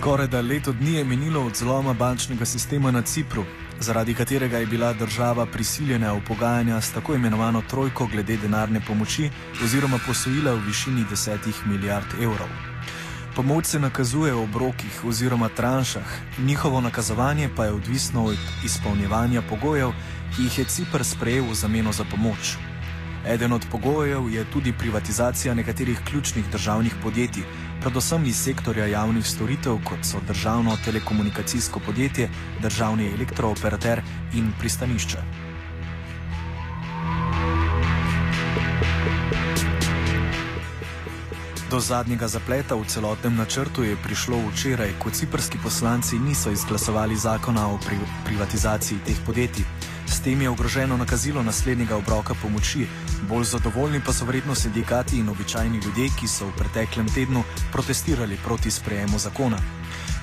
Skoraj da leto dni je minilo od zloma bančnega sistema na Cipru, zaradi katerega je bila država prisiljena v pogajanja s tako imenovano trojko glede denarne pomoči oziroma posojila v višini desetih milijard evrov. Pomoč se nakazuje v obrokih oziroma tranšah, njihovo nakazovanje pa je odvisno od izpolnjevanja pogojev, ki jih je Cipr sprejel v zameno za pomoč. Eden od pogojev je tudi privatizacija nekaterih ključnih državnih podjetij, predvsem iz sektorja javnih storitev, kot so državno telekomunikacijsko podjetje, državni elektrooperater in pristanišče. Do zadnjega zapleta v celotnem načrtu je prišlo včeraj, ko ciprski poslanci niso izglasovali zakona o pri privatizaciji teh podjetij. S tem je ogroženo nakazilo naslednjega obroka pomoči, bolj zadovoljni pa so vredno sindikati in običajni ljudje, ki so v preteklem tednu protestirali proti sprejemu zakona.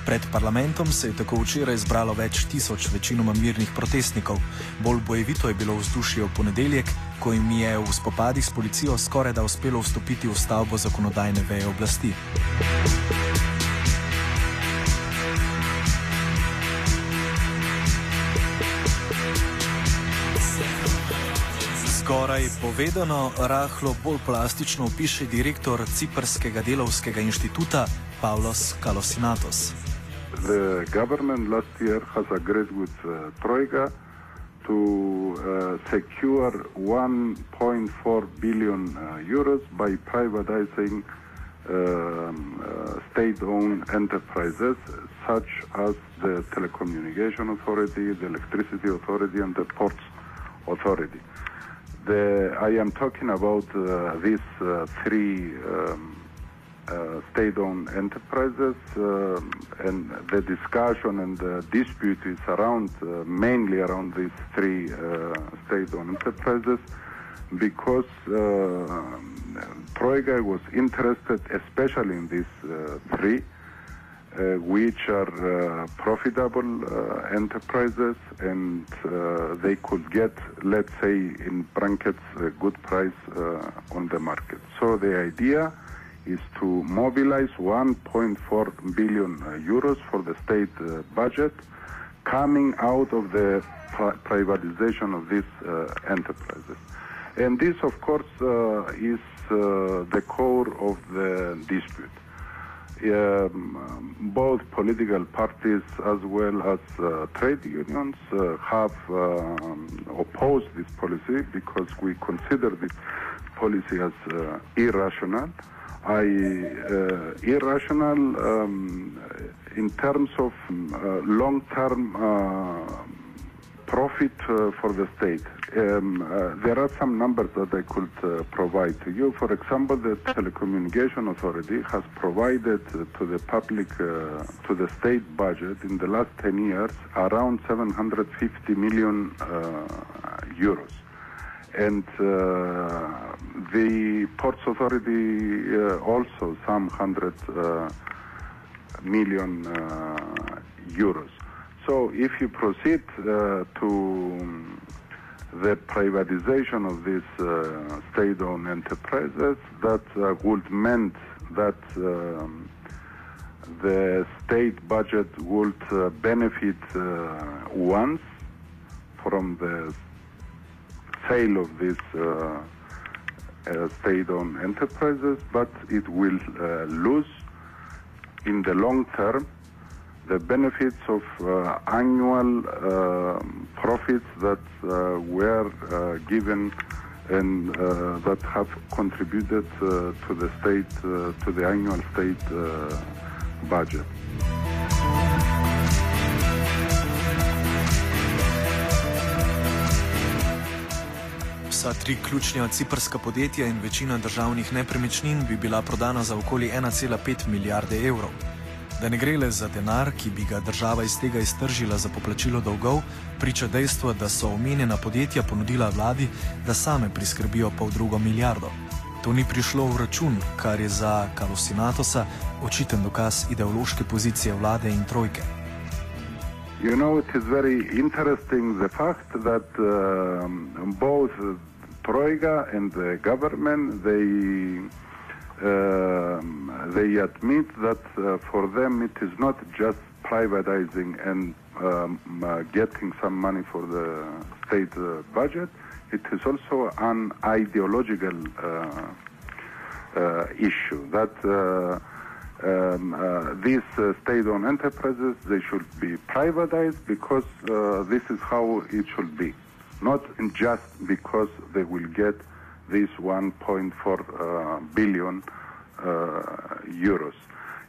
Pred parlamentom se je tako včeraj zbralo več tisoč večinoma mirnih protestnikov. Bolj bojevito je bilo vzdušje v ponedeljek, ko jim je v spopadih s policijo skoraj da uspelo vstopiti v stavbo zakonodajne veje oblasti. Skoraj povedano, rahlo bolj plastično opiše direktor Ciprskega delovskega inštituta Pavlos Kalosinatos. The government last year has agreed with uh, Troika to uh, secure 1.4 billion uh, euros by privatizing um, uh, state-owned enterprises such as the telecommunication authority, the electricity authority, and the ports authority. The, I am talking about uh, these uh, three um, uh, state-owned enterprises, um, and the discussion and the dispute is around uh, mainly around these three uh, state-owned enterprises, because uh, Troika was interested, especially in these uh, three, uh, which are uh, profitable uh, enterprises and uh, they could get, let's say, in brackets, a good price uh, on the market. So the idea is to mobilize 1.4 billion uh, euros for the state uh, budget coming out of the pri- privatization of these uh, enterprises. And this, of course, uh, is uh, the core of the dispute. Um, both political parties as well as uh, trade unions uh, have um, opposed this policy because we consider this policy as uh, irrational. I, uh, irrational um, in terms of uh, long-term uh, profit uh, for the state. Um, uh, there are some numbers that I could uh, provide to you. For example, the Telecommunication Authority has provided to the public, to the state budget in the last 10 years around 750 million euros. And uh, the Ports Authority uh, also some hundred uh, million euros. So if you proceed uh, to the privatization of these uh, state-owned enterprises, that uh, would meant that um, the state budget would uh, benefit uh, once from the sale of these uh, state-owned enterprises, but it will lose in the long term the benefits of uh, annual uh, profits that uh, were uh, given and uh, that have contributed uh, to the state uh, to the annual state uh, budget. Vsa tri ključna ciprska podjetja in večina državnih nepremičnin bi bila prodana za okoli 1,5 milijarde evrov. Da ne gre le za denar, ki bi ga država iz tega iztržila za poplačilo dolgov, priča dejstvo, da so omenjena podjetja ponudila vladi, da same priskrbijo pol drugo milijardo. To ni prišlo v račun, kar je za Kalosinatosa očiten dokaz ideološke pozicije vlade in trojke. You know, it is very interesting the fact that um, both Troika and the government they they admit that uh, for them it is not just privatizing and um, uh, getting some money for the state uh, budget. It is also an ideological issue that um, uh, these uh, state-owned enterprises they should be privatized because uh, this is how it should be, not just because they will get this 1.4 uh, billion uh, euros.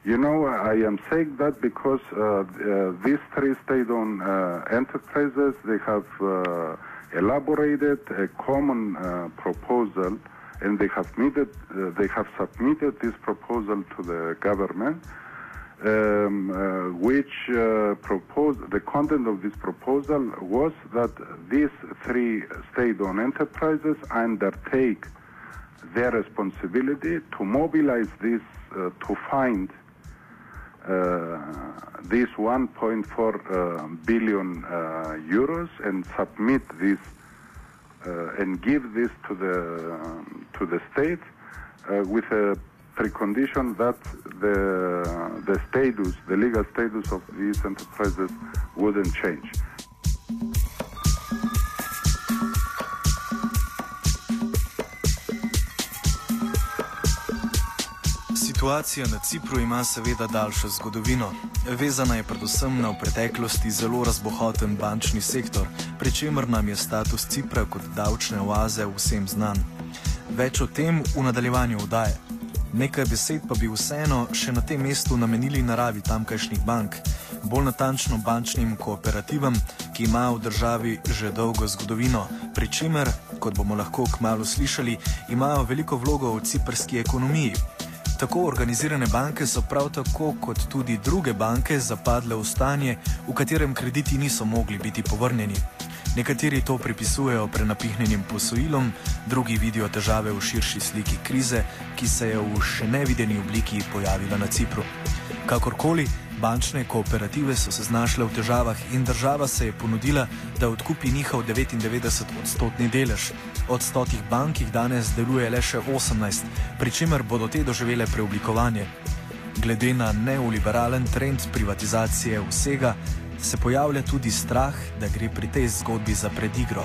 You know, I am saying that because uh, these three state-owned enterprises they have elaborated a common proposal and they have submitted, they have submitted this proposal to the government, um, uh, which uh, propose the content of this proposal was that these three state-owned enterprises undertake their responsibility to mobilize this uh, to find uh, this 1.4 uh, billion uh, euros and submit this and give this to the um, to the state with a precondition that the the status, the legal status of these enterprises wouldn't change. Situacija na Cipru ima seveda daljšo zgodovino. Vezana je predvsem na v preteklosti zelo razbohoten bančni sektor, pri čemer nam je status Cipra kot davčne oaze vsem znan. Več o tem v nadaljevanju vdaje. Nekaj besed pa bi vseeno še na tem mestu namenili naravi tamkajšnjih bank, bolj natančno bančnim kooperativam, ki imajo v državi že dolgo zgodovino, pri čemer, kot bomo lahko kmalo slišali, imajo veliko vlogo v ciprski ekonomiji. Tako organizirane banke so prav tako kot tudi druge banke zapadle v stanje, v katerem krediti niso mogli biti povrnjeni. Nekateri to pripisujejo prenapihnjenim posojilom, drugi vidijo težave v širši sliki krize, ki se je v še nevideni obliki pojavila na Cipru. Kakorkoli, bančne kooperative so se znašle v težavah in država se je ponudila, da odkupi njihov 99-odstotni delež. Od stotih bank jih danes deluje le še 18, pri čemer bodo te doživele preoblikovanje. Glede na neoliberalen trend privatizacije vsega, se pojavlja tudi strah, da gre pri tej zgodbi za predigro.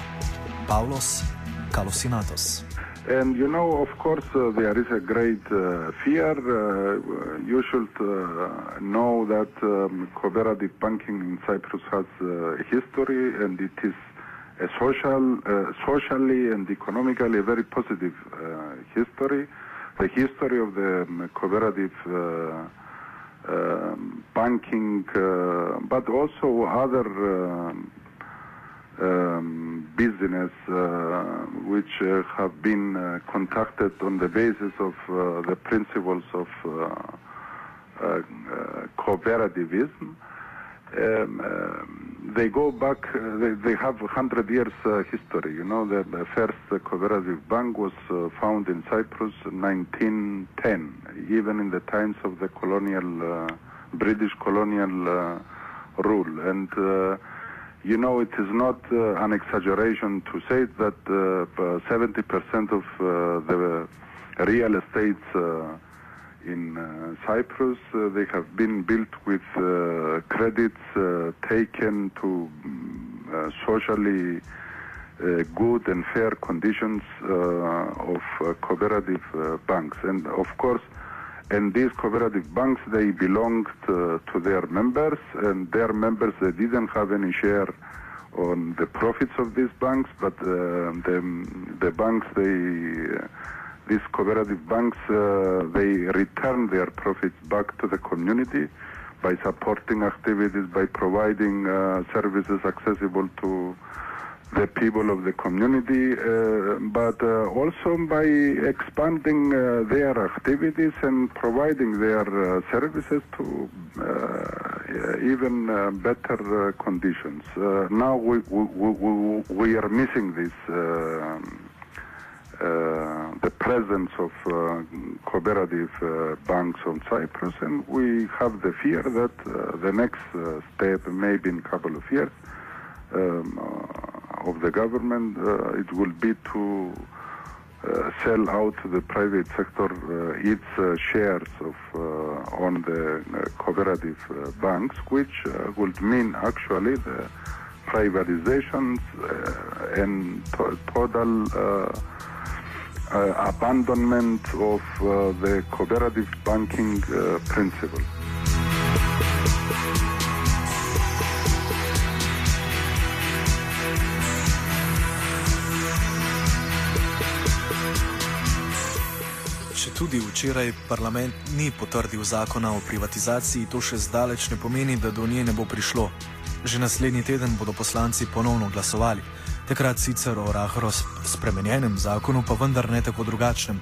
Pavlos Kalosinatos. And you know, of course, uh, there is a great uh, fear. Uh, you should uh, know that um, cooperative banking in Cyprus has uh, a history, and it is a social, uh, socially and economically a very positive uh, history. The history of the um, cooperative uh, banking, uh, but also other. um um, business uh, which uh, have been uh, conducted on the basis of uh, the principles of uh, uh, uh, cooperativism. Um, um, they go back, uh, they, they have 100 years uh, history. You know, the, first uh, cooperative bank was found in Cyprus in 1910, even in the times of the colonial, British colonial rule. And you know, it is not uh, an exaggeration to say that uh, 70% of uh, the real estate in uh, Cyprus. Uh, they have been built with uh, credits uh, taken to mm, uh, socially uh, good and fair conditions of cooperative banks. And of course, and these cooperative banks, they belonged to their members, and their members, they didn't have any share on the profits of these banks, but the, the banks, they, these cooperative banks, uh, they return their profits back to the community by supporting activities, by providing uh, services accessible to the people of the community, uh, but uh, also by expanding uh, their activities and providing their uh, services to even better conditions. Now we, we, we, we are missing this. Uh, uh, the presence of uh, cooperative uh, banks on Cyprus, and we have the fear that uh, the next uh, step, maybe in a couple of years, um, of the government, it will be to sell out the private sector its shares of on the cooperative banks, which would mean actually the privatizations and to- total uh, abandonment of uh, the cooperative banking uh, principle. Če tudi včeraj parlament ni potrdil zakona o privatizaciji, to še zdaleč ne pomeni, da do nje ne bo prišlo. Že naslednji teden bodo poslanci ponovno glasovali. Takrat sicer o rahro sp- spremenjenem zakonu, pa vendar ne tako drugačnem.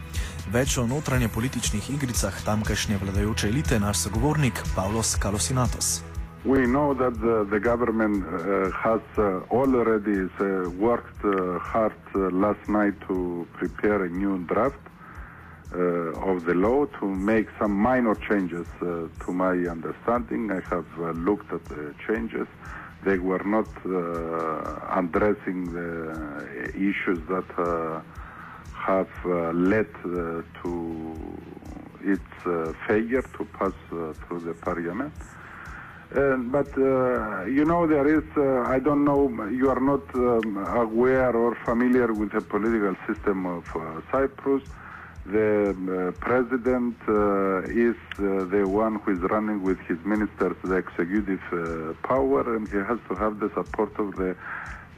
Več o notranje političnih igricah tamkajšnje vladajoče elite naš sogovornik Pavlos Kalosinatos. We know that the, the government uh, has uh, already uh, worked uh, hard uh, last night to prepare a new draft uh, of the law to make some minor changes uh, to my understanding. I have uh, looked at the changes. They were not uh, addressing the issues that uh, have uh, led uh, to its uh, failure to pass uh, through the parliament. But you know there is I don't know you are not um, aware or familiar with the political system of Cyprus. The uh, president uh, is uh, the one who is running with his ministers the executive power, and he has to have the support of the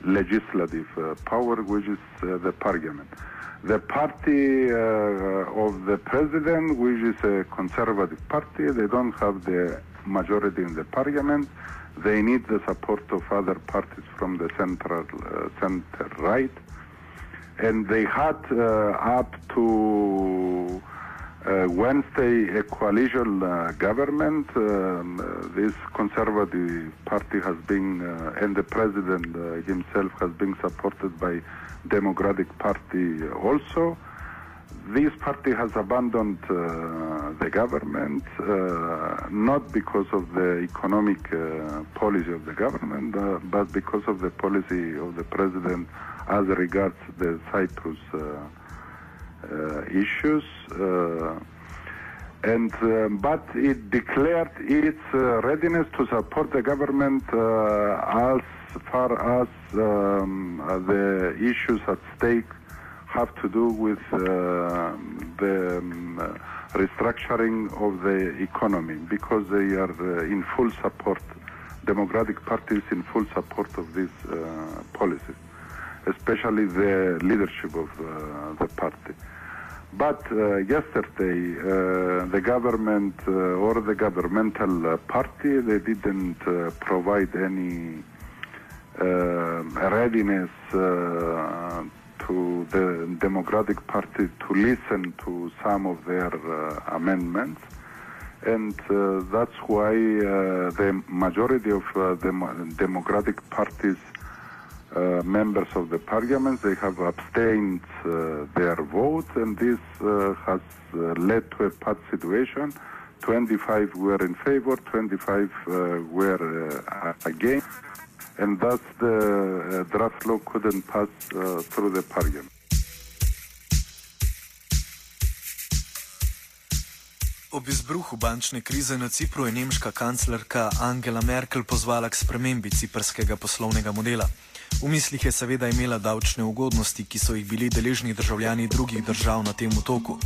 legislative power, which is the parliament. The party of the president, which is a conservative party, they don't have the majority in the parliament. They need the support of other parties from the central center right, and they had uh, up to uh, Wednesday a coalition uh, government. Um, this conservative party has been, and the president himself has been supported by Democratic Party also. This party has abandoned the government uh, not because of the economic uh, policy of the government, uh, but because of the policy of the president as regards the Cyprus issues. And uh, but it declared its uh, readiness to support the government uh, as far as um, the issues at stake have to do with uh, the um, restructuring of the economy because they are uh, in full support. Democratic parties in full support of these uh, policies, especially the leadership of uh, the party. But uh, yesterday, uh, the government uh, or the governmental uh, party, they didn't provide any readiness to the Democratic Party to listen to some of their uh, amendments. And uh, that's why uh, the majority of uh, the Democratic Party's uh, members of the parliament, they have abstained uh, their vote, and this has led to a pat situation. 25 were in favor, 25 uh, were against, and thus the uh, draft law couldn't pass uh, through the parliament. Ob izbruhu bančne krize na Cipru je nemška kanclerka Angela Merkel pozvala k spremembi ciprskega poslovnega modela. V mislih je seveda imela davčne ugodnosti, ki so jih bili deležni državljani drugih držav na tem otoku.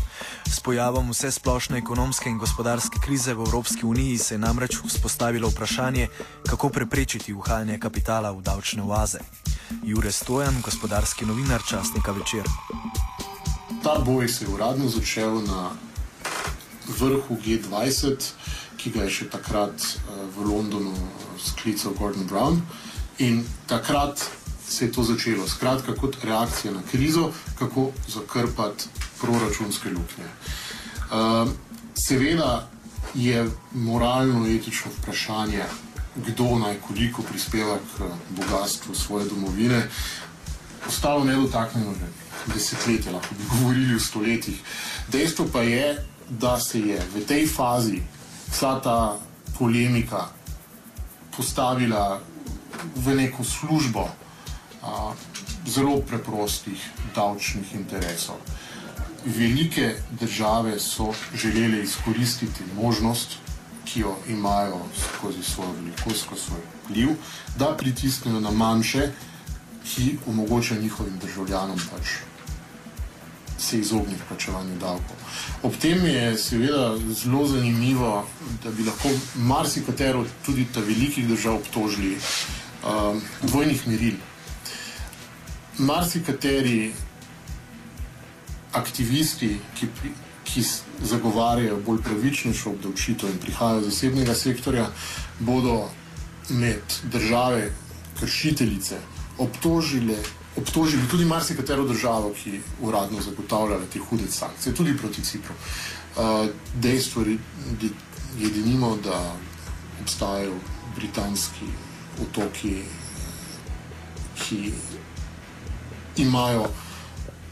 S pojavom vse splošne ekonomske in gospodarske krize v Evropski uniji se je namreč vzpostavilo vprašanje, kako preprečiti uhajanje kapitala v davčne oaze. Jure Stojan, gospodarski novinar časnika večer. Ta boj se je uradno začel na vrhu G20, ki ga je še takrat uh, v Londonu sklical Gordon Brown. In takrat se je to začelo, skratka, kot reakcija na krizo, kako zakrpati proračunske luknje. Uh, seveda je moralno-etično vprašanje, kdo naj koliko prispeva k bogatstvu svoje domovine, ostalo nedotaknjeno že desetletja, lahko bi govorili o stoletjih. Dejstvo pa je, da se je v tej fazi vsa ta polemika postavila v neko službo a, zelo preprostih davčnih interesov. Velike države so želele izkoristiti možnost, ki jo imajo skozi svojo velikost, skozi svoj vpliv, da pritisnejo na manjše, ki omogočajo njihovim državljanom pač se izogniti plačevanju davkov. Ob tem je seveda zelo zanimivo, da bi lahko marsikatero tudi ta velikih držav obtožili um, dvojnih meril. Marsikateri aktivisti, ki, ki zagovarjajo bolj pravičnejšo obdavčitev in prihajajo iz zasebnega sektorja, bodo med države kršiteljice obtožili obtožili tudi marsikatero državo, ki uradno zagotavlja te hude sankcije, tudi proti Cipru. Uh, dejstvo je denimo, da obstajajo britanski otoki, ki imajo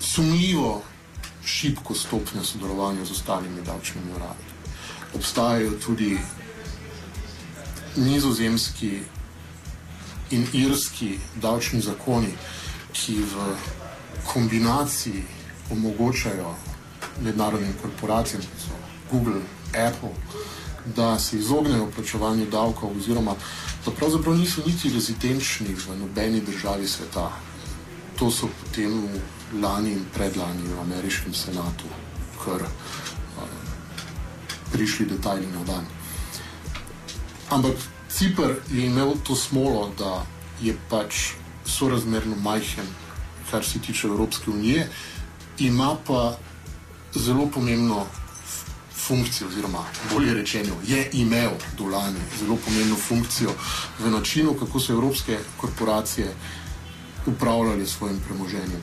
sumljivo šibko stopnjo sodelovanja z ostalimi davčnimi uradi. Obstajajo tudi nizozemski in irski davčni zakoni, ki v kombinaciji omogočajo mednarodnim korporacijam, kot so Google, Apple, da se izognejo plačevanju davkov, oziroma da pravzaprav niso niti rezidenčni v nobeni državi sveta. To so potem lani in predlani v ameriškem senatu, kar uh, prišli detajli na dan. Ampak Cipr je imel to smolo, da je pač sorazmerno majhen, kar se tiče Evropske unije, ima pa zelo pomembno funkcijo, oziroma bolje rečeno, je imel do lani zelo pomembno funkcijo v načinu, kako so evropske korporacije upravljali s svojim premoženjem.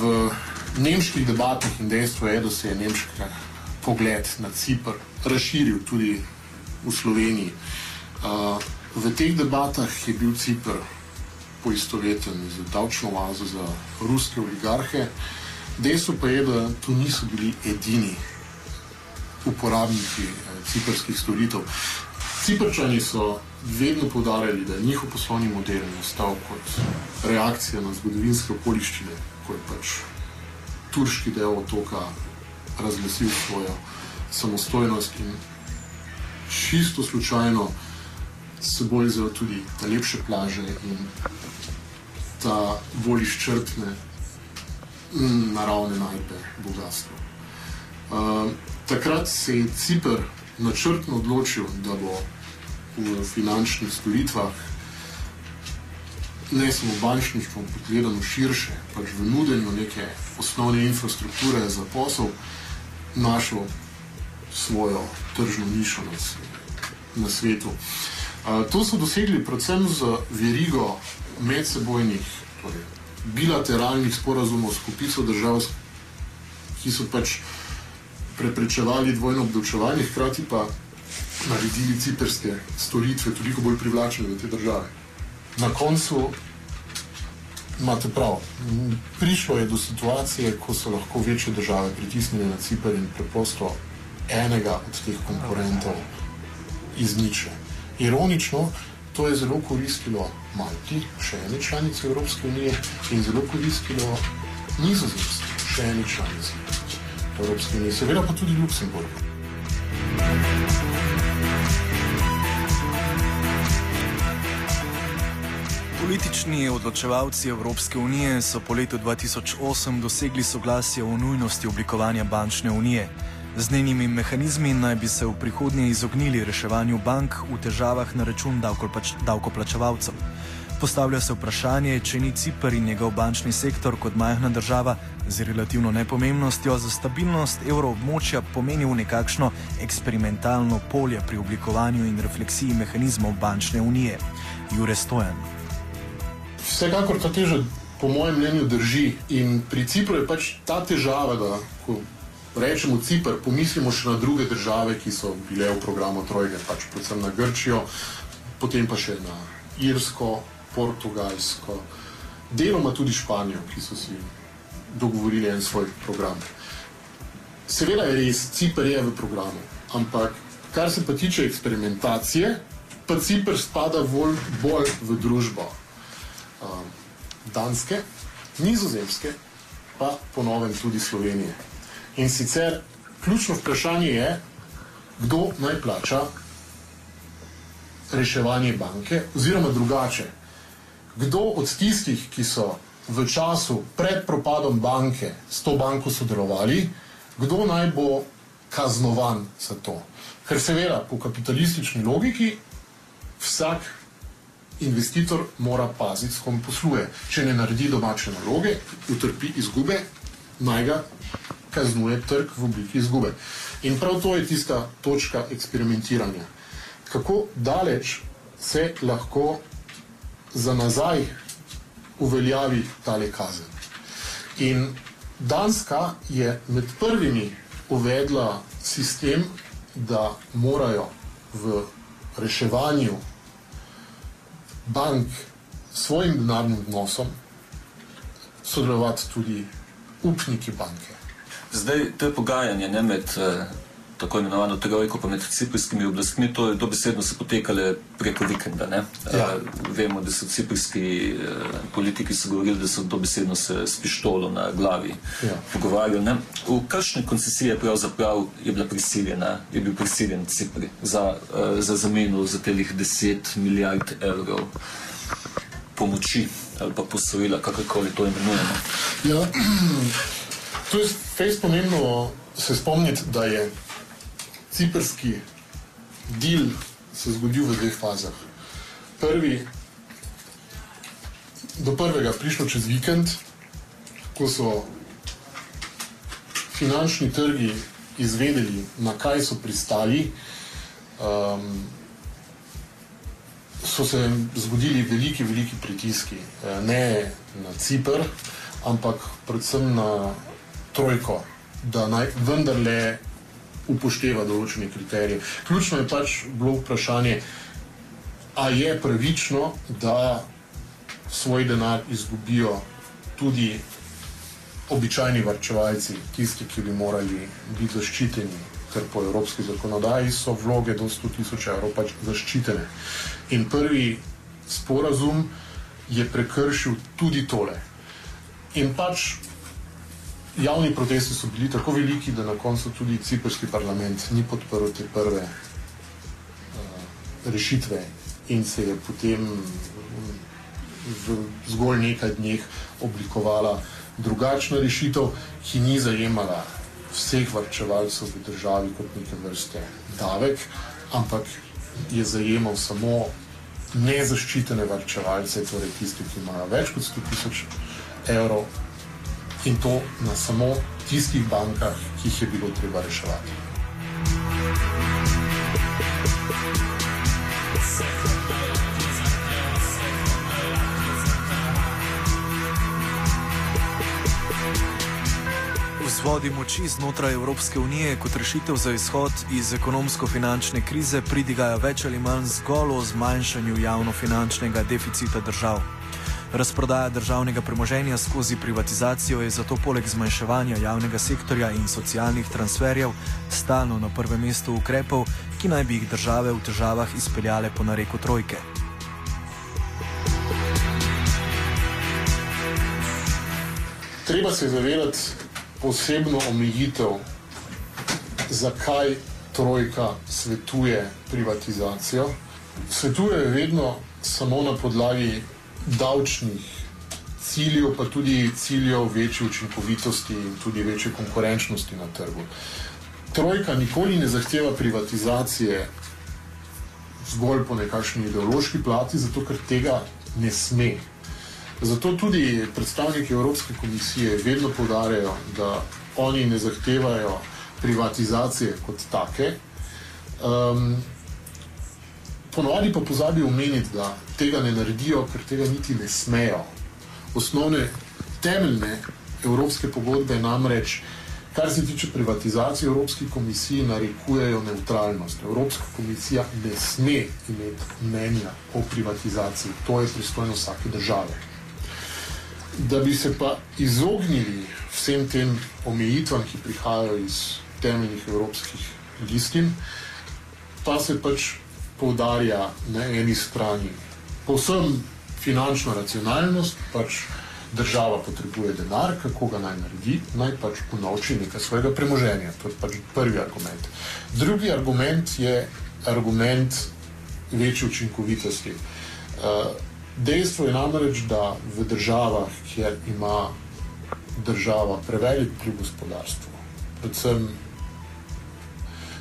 V nemških debatah in dejstvo je, da se je nemški pogled na Cipr razširil tudi v Sloveniji. V teh debatah je bil Cipr poistoveten z davčno oazo za ruske oligarhe. Dejstvo pa je, da tu niso bili edini uporabniki eh, ciprskih storitev. Ciprčani so vedno povdarjali, da je njihov poslovni model nastal kot reakcija na zgodovinske okoliščine, ko je pač turški del otoka razglasil svojo samostojnost in čisto slučajno seboj vzel tudi te lepše plaže in ta bolj izčrpne mm, naravne najdbe bogatstva. Uh, takrat se je Cipr načrtno odločil, da bo v finančnih storitvah, ne samo bančništvo, ampak gledano širše, pač v nudenju neke osnovne infrastrukture za posel, našel svojo tržno nišo na, na svetu. To so dosegli predvsem z verigo medsebojnih, torej bilateralnih sporazumov s kupico držav, ki so pač preprečevali dvojno obdavčevanje, hkrati pa naredili ciperske storitve toliko bolj privlačne v te države. Na koncu imate prav. Prišlo je do situacije, ko so lahko večje države pritisnile na Cipr in preprosto enega od teh konkurentov izniče. Ironično, To je zelo koristilo Malti, še eni članici Evropske unije, in zelo koristilo Nizozemski, še eni članici Evropske unije, seveda pa tudi Luksemburgu. Politični odločevalci Evropske unije so po letu 2008 dosegli soglasje o nujnosti oblikovanja bančne unije. Z njenimi mehanizmi naj bi se v prihodnje izognili reševanju bank v težavah na račun davkoplač davkoplačevalcev. Postavlja se vprašanje, če ni Cipr in njegov bančni sektor kot majhna država z relativno nepomembnostjo za stabilnost evroobmočja pomenil nekakšno eksperimentalno polje pri oblikovanju in refleksiji mehanizmov bančne unije. Jure Stojan. Vsekakor ta teža, po mojem mnenju, drži. In pri Cipru je pač ta težava, da ko rečemo Cipr, pomislimo še na druge države, ki so bile v programu Trojke, pač predvsem na Grčijo, potem pa še na Irsko, Portugalsko, deloma tudi Španijo, ki so si dogovorili en svoj program. Seveda je res, Cipr je v programu, ampak kar se pa tiče eksperimentacije, pa Cipr spada bolj, bolj v družbo um, Danske, Nizozemske, pa ponovem tudi Slovenije. In sicer ključno vprašanje je, kdo naj plača reševanje banke, oziroma drugače, kdo od tistih, ki so v času pred propadom banke s to banko sodelovali, kdo naj bo kaznovan za to. Ker seveda po kapitalistični logiki vsak investitor mora paziti, s kom posluje. Če ne naredi domače naloge, utrpi izgube, naj ga kaznuje trg v obliki izgube. In prav to je tista točka eksperimentiranja. Kako daleč se lahko za nazaj uveljavi tale kazen. In Danska je med prvimi uvedla sistem, da morajo v reševanju bank s svojim denarnim vnosom sodelovati tudi upniki banke. Zdaj, to je pogajanje ne, med eh, tako imenovano trojko in med ciprskimi oblastmi, to je dobesedno se potekale preko vikenda. Ja. Eh, vemo, da so ciprski eh, politiki so govorili, da so dobesedno se s pištolo na glavi Ja. pogovarjali. Ne. V kakšne koncesije pravzaprav je bila prisiljena, je bil prisiljen Cipr za, eh, za zameno za telih 10 milijard evrov pomoči ali pa posojila, kakorkoli to imenujemo. Ja, to je fejs pomembno se spomniti, da je ciprski del se zgodil v dveh fazah. Prvi, do prvega prišlo čez vikend, ko so finančni trgi izvedeli, na kaj so pristali. Um, so se zgodili veliki, veliki pritiski, Eh, ne na Cipr, ampak predvsem na Trojko, da naj vendarle upošteva določene kriterije. Ključno je pač bilo vprašanje, ali je pravično, da svoj denar izgubijo tudi običajni varčevalci, tisti, ki bi morali biti zaščiteni, ker po evropski zakonodaji so vloge do 100 tisoč evrov pač zaščitene. In prvi sporazum je prekršil tudi tole. In pač javni protesti so bili tako veliki, da na koncu tudi ciprski parlament ni podprl te prve uh, rešitve in se je potem v zgolj nekaj dneh oblikovala drugačna rešitev, ki ni zajemala vseh varčevalcev v državi kot neke vrste davek, ampak je zajemal samo nezaščitene varčevalce, torej tiste, ki imajo več kot 100 tisoč evrov in to na samo tistih bankah, ki jih je bilo treba reševati. Vzvodi moči znotraj Evropske unije kot rešitev za izhod iz ekonomsko-finančne krize pridigajo več ali manj zgolj o zmanjšanju javno-finančnega deficita držav. Razprodaja državnega premoženja skozi privatizacijo je zato poleg zmanjševanja javnega sektorja in socialnih transferjev stalno na prvem mestu ukrepov, ki naj bi jih države v težavah izpeljale po nareku trojke. Treba se zavedati posebno omejitev, zakaj trojka svetuje privatizacijo. Svetuje vedno samo na podlagi davčnih ciljev, pa tudi ciljev večje učinkovitosti in tudi večje konkurenčnosti na trgu. Trojka nikoli ne zahteva privatizacije zgolj po nekakšni ideološki plati, zato ker tega ne sme. Zato tudi predstavniki Evropske komisije vedno povdarjajo, da oni ne zahtevajo privatizacije kot take. Um, ponovadi pa pozabijo omeniti, da tega ne naredijo, ker tega niti ne smejo. Osnovne temeljne evropske pogodbe namreč, kar se tiče privatizacije, Evropski komisiji narekujejo neutralnost. Evropska komisija ne sme imeti mnenja o privatizaciji, to je pristojno vsake države. Da bi se pa izognili vsem tem omejitvam, ki prihajajo iz temeljnih evropskih listin, pa se pač poudarja na eni strani povsem finančno racionalnost, pač država potrebuje denar, kako ga naj naredi, naj pač unovči nekaj svojega premoženja. To je pač prvi argument. Drugi argument je argument večje učinkovitosti. Uh, dejstvo je namreč, da v državah, kjer ima država prevelik vpliv gospodarstvu, predvsem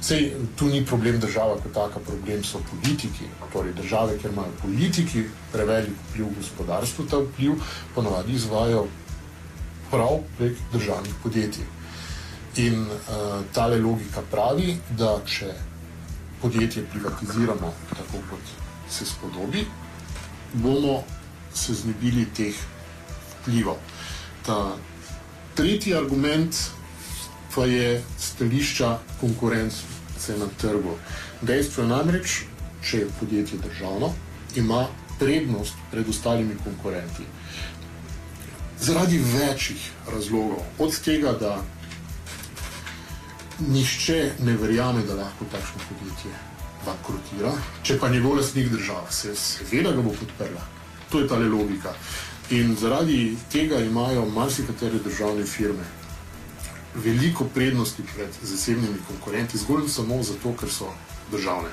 Sej, tu ni problem država kot taka, problem so politiki. Torej, države, kjer imajo politiki prevelik vpliv v gospodarstvu, ta vpliv ponovadi izvajo prav prek državnih podjetij. In uh, tale logika pravi, da če podjetje privatiziramo tako, kot se spodobi, bomo se znebili teh vplivov. Ta tretji argument pa je stališča konkurence se na trgu. Dejstvo je namreč, če je podjetje državno, ima prednost pred ostalimi konkurenti. Zaradi večjih razlogov, od tega, da nišče ne verjame, da lahko takšno podjetje bankrotira, če pa njegov lastnik država, se seveda ga bo podprla. To je ta logika. In zaradi tega imajo marsikatere državne firme veliko prednosti pred zasebnimi konkurenti, zgolj samo zato, ker so državne.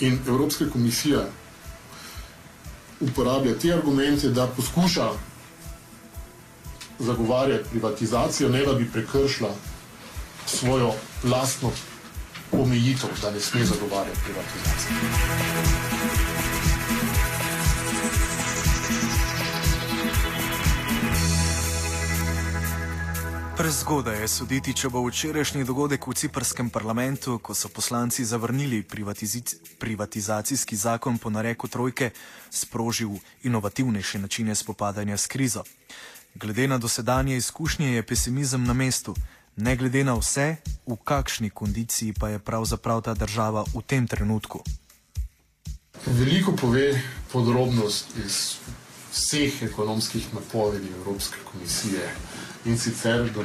In Evropska komisija uporablja te argumente, da poskuša zagovarjati privatizacijo, ne da bi prekršila svojo lastno omejitev, da ne sme zagovarjati privatizacijo. Prezgodaj je soditi, če bo včerajšnji dogodek v ciprskem parlamentu, ko so poslanci zavrnili privatizacijski zakon po nareku trojke, sprožil inovativnejše načine spopadanja s krizo. Glede na dosedanje izkušnje je pesimizem na mestu. Ne glede na vse, v kakšni kondiciji pa je pravzaprav ta država v tem trenutku. Veliko pove podrobnost iz vseh ekonomskih napovedi Evropske komisije in sicer, da bo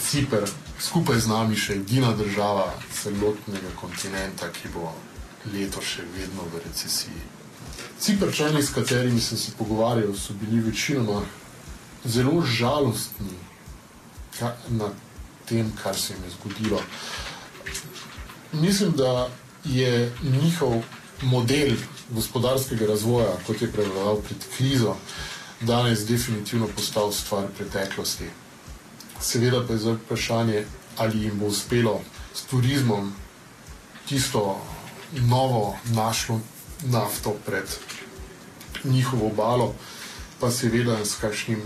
Cipr skupaj z nami še edina država celotnega kontinenta, ki bo leto še vedno v recesiji. Ciprčani, s katerimi sem se pogovarjal, so bili večinoma zelo žalostni nad tem, kar se jim je zgodilo. Mislim, da je njihov model gospodarskega razvoja, kot je prevladoval pred krizo, danes definitivno postal stvar preteklosti. Seveda pa je zdaj vprašanje, ali jim bo uspelo s turizmom tisto novo našlo nafto pred njihovo obalo, pa seveda s kakšnim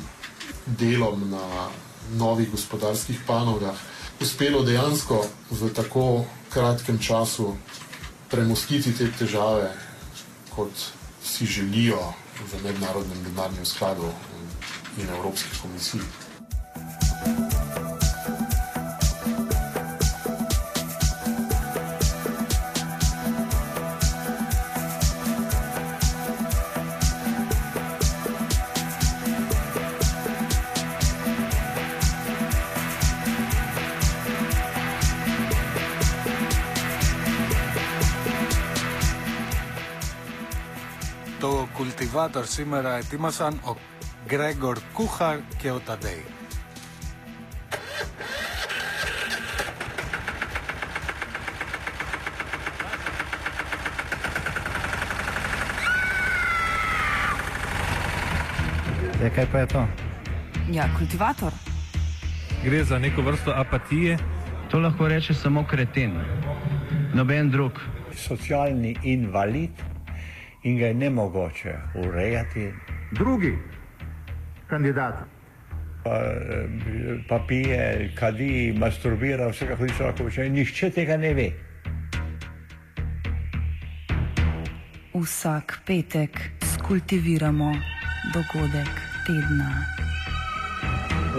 delom na novih gospodarskih panogah, uspelo dejansko v tako kratkem času premostiti te težave, kot si želijo v mednarodnem denarnem skladu in Evropski komisiji. Κολάμπατορ σήμερα ετοίμασαν ο Γκρέγκορ Κούχαρ και ο Ταντέι. Ja, kaj pa je to? Ja, kultivator. Gre za neko vrsto apatije. To lahko reče samo kreten, noben drug. Socialni invalid in ga je nemogoče urejati. Drugi kandidat. Pa, eh, pa pije, kadi, masturbira, vse kako hoče, lahko počne. Nihče tega ne ve. Vsak petek skultiviramo dogodek tedna.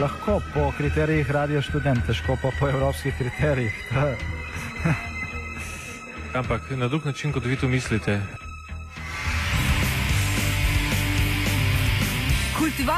Lahko po kriterijih radio študent, težko pa po evropskih kriterijih. Ampak na drug način, kot vi to mislite. Kultivator.